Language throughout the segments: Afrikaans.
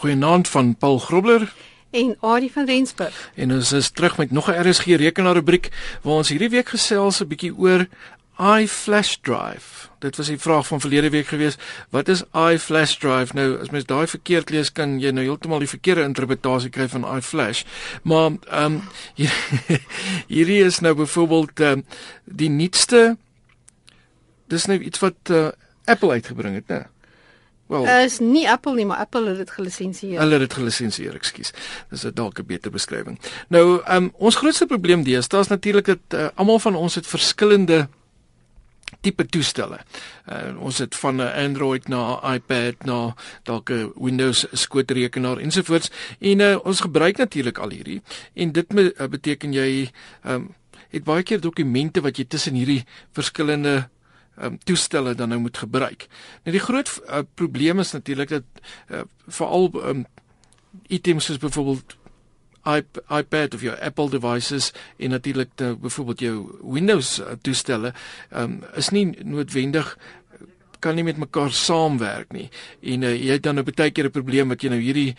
Goeienaand van Paul Grobler en Adie van Rensburg. En ons is terug met nog 'n RSG rekenaar rubriek waar ons hierdie week gesels 'n bietjie oor iFlash drive. Dit was die vraag van verlede week gewees. Wat is iFlash drive? Nou, as mens daai verkeerd lees, kan jy nou heeltemal die verkeerde interpretasie kry van iFlash. Maar ehm um, hier, hierdie is nou byvoorbeeld um, die nuutste dis nou iets wat uh, Apple uitgebring het, né? Wel, uh, is nie Apple nie, maar Apple het dit gelisensieer. Hulle het dit gelisensieer, ekskuus. Dis 'n dalk 'n beter beskrywing. Nou, um, ons grootste probleem deesdae is natuurlik dat uh, almal van ons het verskillende tipe toestelle. Uh, ons het van 'n Android na iPad na dalk 'n Windows skootrekenaar ensovoorts en uh, ons gebruik natuurlik al hierdie en dit me, uh, beteken jy um, het baie keer dokumente wat jy tussen hierdie verskillende um, toestelle dan nou moet gebruik. Nou die groot uh, probleem is natuurlik dat uh, veral um, items soos byvoorbeeld iPad of jou Apple devices en natuurlik nou byvoorbeeld jou Windows uh, toestelle um, is nie noodwendig kan nie met mekaar saamwerk nie. En uh, jy het dan 'n baie keer 'n probleem wat jy nou hierdie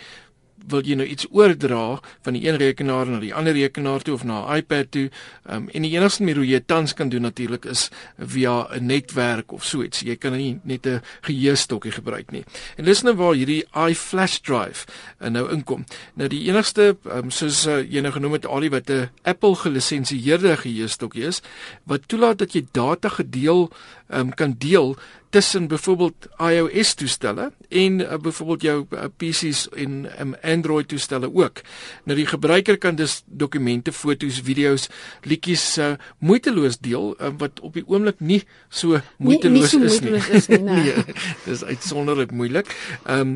wil jy nou iets oordra van die een rekenaar na die ander rekenaar toe of na 'n iPad toe. Ehm um, en die enigste manier hoe jy tans kan doen natuurlik is via 'n netwerk of so iets. Jy kan nie net 'n geheuestokkie gebruik nie. En dis nou waar hierdie iFlash drive uh, nou inkom. Nou die enigste um, soos uh, jy nou genoem het al die wat 'n Apple gelisensieerde geheuestokkie is wat toelaat dat jy data gedeel um, kan deel tussen byvoorbeeld iOS toestelle en uh, byvoorbeeld jou uh, PC's en um, Android toestelle ook. Nou die gebruiker kan dus dokumente, foto's, video's, liedjies uh, moeiteloos deel uh, wat op die oomblik nie so moeiteloos nie, nie so is moeiteloos nie. Is nie nee, dis uitsonderlik moeilik. Ehm um,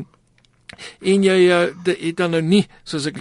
en jy uh, het dan nou nie soos ek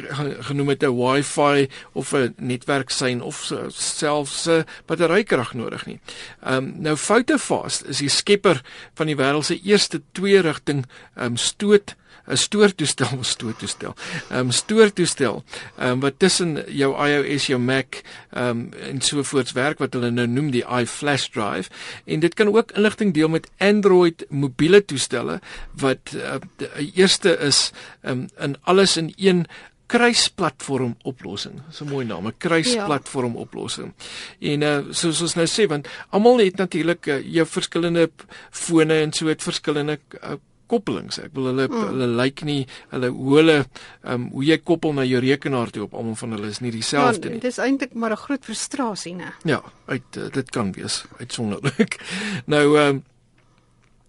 genoem het 'n wifi of 'n netwerksein of selfs 'n batterykrag nodig nie. Ehm um, nou Foutofast is die skepper van die wêreld se eerste twee rigting ehm um, stoot 'n stoortoestel, stoortoestel. Ehm um, stoortoestel ehm um, wat tussen jou iOS, jou Mac ehm um, en so voorts werk wat hulle nou noem die iFlash drive en dit kan ook inligting deel met Android mobiele toestelle wat uh, die eerste is um, in alles in een kruisplatform oplossing. Dis 'n mooi naam, 'n kruisplatform ja. oplossing. En uh soos ons nou sê want almal het natuurlik uh, jou verskillende fone en so het verskillende uh, koppelings. Ek wil hulle mm. hulle lyk like nie hulle hoe hulle um, hoe jy koppel na jou rekenaar toe op almal van hulle is nie dieselfde ja, nie. Dit is eintlik maar 'n groot frustrasie, né? Ja, uit uh, dit kan wees uitsonderlik. nou ehm um,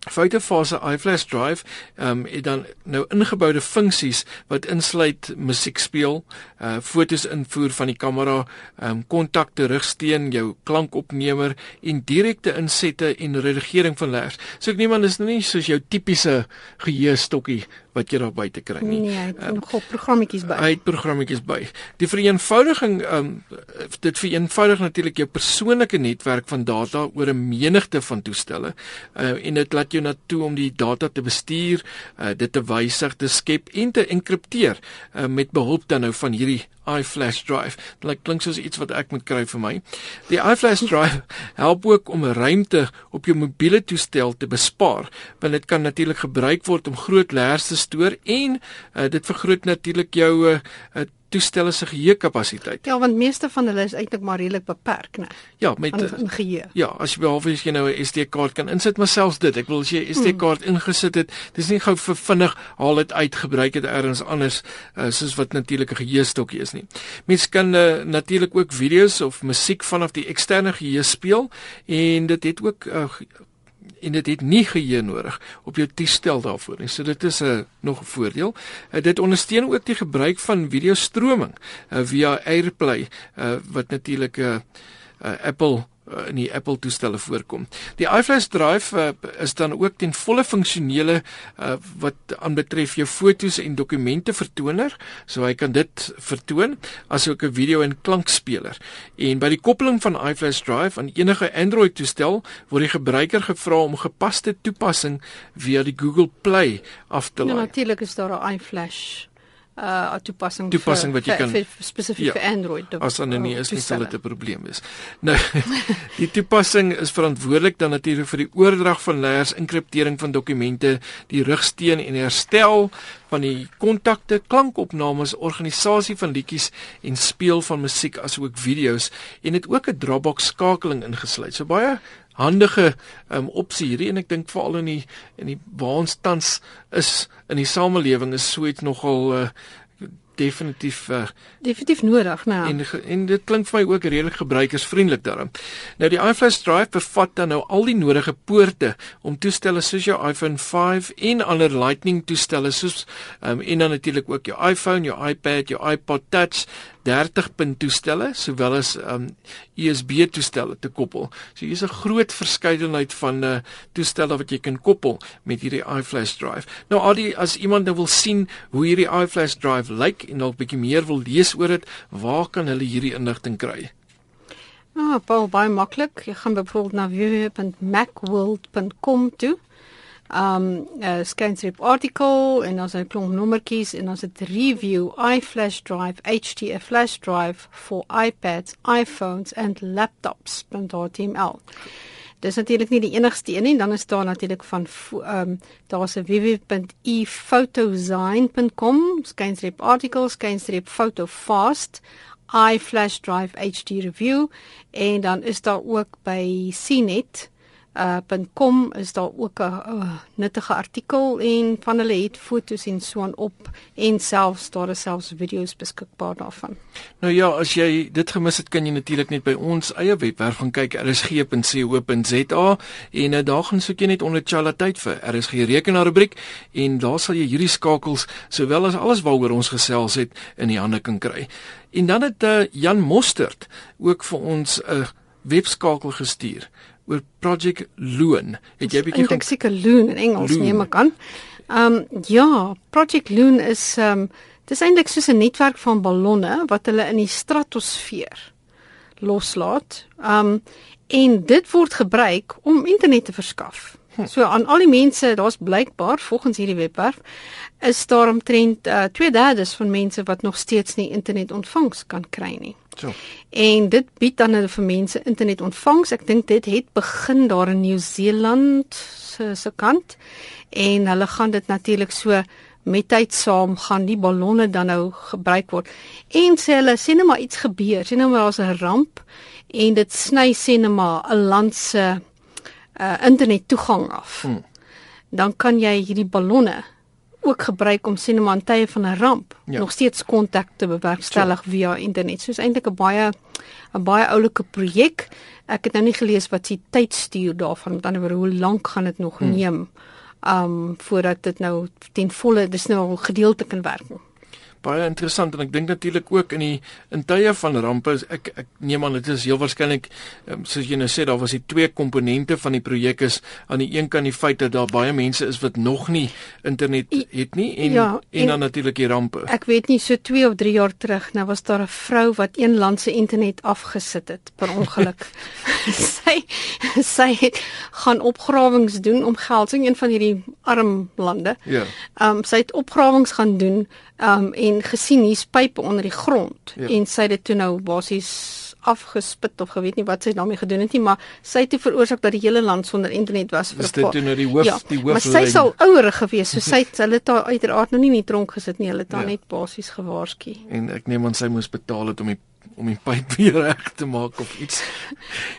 Fotofase iFlash drive um, het dan nou ingeboude funksies wat insluit musiek speel, uh fotos invoer van die kamera, ehm um, kontak terugsteen, jou klankopnemer en direkte insette en redigering van leers. So ek neem aan dis nou nie soos jou tipiese geheue-stokkie wat jy daar buite kry nie. Nee, hy het um, nog programmetjies by. Hy het programmetjies by. Die vereenvoudiging ehm um, dit vereenvoudig natuurlik jou persoonlike netwerk van data oor 'n menigte van toestelle uh, en dit laat jou na toe om die data te bestuur, uh, dit te wysig, te skep en te enkripteer uh, met behulp dan nou van hierdie iFlash drive. Dit klink soos iets wat ek moet kry vir my. Die iFlash drive help ook om ruimte op jou mobiele toestel te bespaar, want dit kan natuurlik gebruik word om groot leers te stoor en uh, dit vergroot natuurlik jou uh, toestelle se geheue kapasiteit. Ja, want meeste van hulle is eintlik maar redelik beperk, né? Ja, met in geheue. Ja, as jy behalwe as jy nou 'n SD-kaart kan insit, maar selfs dit, ek wil as jy 'n SD-kaart hmm. ingesit het, dis nie gou vir vinnig haal dit uit gebruik dit ergens anders uh, soos wat natuurlik 'n geheue stokkie is nie. Mens kan uh, natuurlik ook video's of musiek vanaf die eksterne geheue speel en dit het ook uh, en dit het nie geheue nodig op jou toestel daarvoor nie. So dit is 'n uh, nog 'n voordeel. Uh, dit ondersteun ook die gebruik van videostroming uh, via AirPlay uh, wat natuurlik 'n uh, uh, Apple uh, in die Apple toestelle voorkom. Die iFlash drive uh, is dan ook ten volle funksionele uh, wat aanbetref jou fotos en dokumente vertoner, so hy kan dit vertoon asook 'n video en klankspeler. En by die koppeling van iFlash drive aan enige Android toestel word die gebruiker gevra om gepaste toepassing via die Google Play af te ja, laai. Ja, natuurlik is daar 'n iFlash uh toepassing toepassing wat jy kan spesifiek ja, vir Android. As dan nie is nie sal dit 'n probleem wees. Nou die toepassing is verantwoordelik dan natuurlik vir die oordrag van layers, enkriptering van dokumente, die rugsteun en herstel van die kontakte, klankopnames, organisasie van liedjies en speel van musiek asook video's en dit ook 'n Dropbox skakeling ingesluit. So baie handige um, opsie hierdie en ek dink veral in die in die waar ons tans is in die samelewing is so iets nogal uh, definitief uh, definitief nodig nou en en dit klink vir my ook redelik gebruikersvriendelik daarom. Nou die iFlash Drive bevat dan nou al die nodige poorte om toestelle soos jou iPhone 5 en ander Lightning toestelle soos um, en dan natuurlik ook jou iPhone, jou iPad, jou iPod Touch 30 punt toestelle sowel as um USB toestelle te koppel. So hier's 'n groot verskeidenheid van uh toestelle wat jy kan koppel met hierdie iFlash drive. Nou al die as iemand nou wil sien hoe hierdie iFlash drive lyk en dalk bietjie meer wil lees oor dit, waar kan hulle hierdie inligting kry? Ah, Paul, baie maklik. Jy gaan byvoorbeeld na www.macworld.com toe um uh, scanstrip article en ons het 'n klomp nommertjies en ons het review iFlash drive HT flash drive for iPads, iPhones and laptops.html. Dis natuurlik nie die enigste een nie, dan is daar natuurlik van um daar's 'n www.ephotozine.com, scanstrip articles, scanstrip photo fast iFlash drive HT review en dan is daar ook by CNET uh .com is daar ook 'n uh, nuttige artikel en van hulle het foto's en so aan op en selfs daar is selfs video's beskikbaar daarvan. Nou ja, as jy dit gemis het, kan jy natuurlik net by ons eie webwerf gaan kyk rsg.co.za en uh, daar gaan soek jy net onder Chala tyd vir RSG rekenaar rubriek en daar sal jy hierdie skakels sowel as alles waaroor ons gesels het in die hande kan kry. En dan het uh, Jan Mostert ook vir ons 'n uh, webskakel gestuur oor Project Loon. Het jy bietjie Ek seker Loon in Engels Loon. neem ek aan. Ehm um, ja, Project Loon is ehm um, dis eintlik soos 'n netwerk van ballonne wat hulle in die stratosfeer loslaat. Ehm um, en dit word gebruik om internet te verskaf. Hm. So aan al die mense, daar's blykbaar volgens hierdie webwerf is daar omtrent uh, 2/3 van mense wat nog steeds nie internet ontvangs kan kry nie. So. En dit bied dan vir mense internet ontvangs. Ek dink dit het begin daar in Nieu-Seeland se se kant en hulle gaan dit natuurlik so met tyd saam gaan die ballonne dan nou gebruik word. En sê hulle sê net maar iets gebeur. Sê nou maar daar's 'n ramp en dit sny sê net maar 'n land se uh, internet toegang af. Hmm. Dan kan jy hierdie ballonne ook gebruik om sinema in tye van 'n ramp ja. nog steeds kontak te bewerkstellig so. via internet. So is eintlik 'n baie 'n baie oulike projek. Ek het nou nie gelees wat se tydstuur daarvan, met ander woorde hoe lank gaan dit nog hmm. neem um voordat dit nou ten volle dis nou al gedeelte kan werk baie interessant en ek dink natuurlik ook in die in tye van rampe ek ek neem aan dit is heel waarskynlik um, soos jy nou sê daar was die twee komponente van die projek is aan die een kant die feit dat daar baie mense is wat nog nie internet het nie en ja, en, en dan natuurlik die rampe. ek weet nie so 2 of 3 jaar terug nou was daar 'n vrou wat een land se internet afgesit het per ongeluk. Sy sy het gaan opgrawings doen om geld in een van hierdie arm lande ja um, sy het opgrawings gaan doen um en gesien hier's pype onder die grond ja. en sy het dit toe nou basies afgespit of geweet nie wat sy daarmee gedoen het nie maar sy het veroorsaak dat die hele land sonder internet was vir 'n paar. Dis dit nou die hoof ja, die hoof. Maar sy sal ouer gewees so sy het hulle haar uiteraard nou nie in die tronk gesit nie hulle het haar ja. net basies gewaarsku. En ek neem aan sy moes betaal het om die om die pyp weer reg te maak of iets.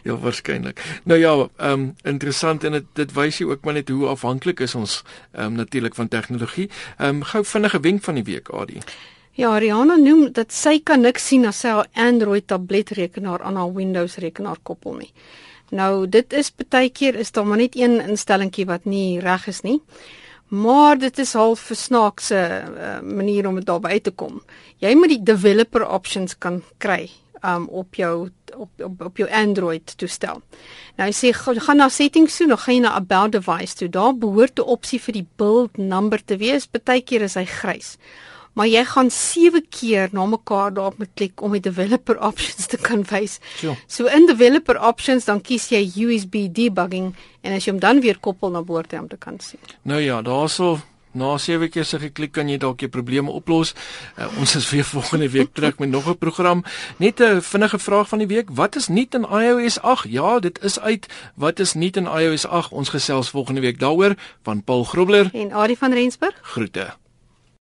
ja, waarskynlik. Nou ja, ehm um, interessant en dit dit wys jy ook maar net hoe afhanklik is ons ehm um, natuurlik van tegnologie. Ehm um, gou vinnige wenk van die week, Adie. Ja, Rihanna noem dat sy kan niks sien as sy haar Android tabletrekenaar aan haar Windows rekenaar koppel nie. Nou, dit is baie keer is daar maar net een instellingkie wat nie reg is nie. Maar dit is half 'n snaakse uh, manier om dit daarby uit te kom. Jy moet die developer options kan kry um op jou op op, op jou Android toestel. Nou jy sê gaan na settings toe, dan gaan jy na about device toe. Daar behoort 'n opsie vir die build number te wees. Partykeer is hy grys maar jy gaan 7 keer na mekaar daarop moet klik om die developer options te kan wys. Sure. So in developer options dan kies jy USB debugging en as jy hom dan weer koppel na boorde om te kan sien. Nou ja, daarso Na 7 keer se geklik kan jy dalk jou probleme oplos. Uh, ons is weer volgende week terug met nog 'n program. Net 'n vinnige vraag van die week. Wat is nuut in iOS 8? Ja, dit is uit. Wat is nuut in iOS 8? Ons gesels volgende week daaroor van Paul Grobler en Adie van Rensburg. Groete.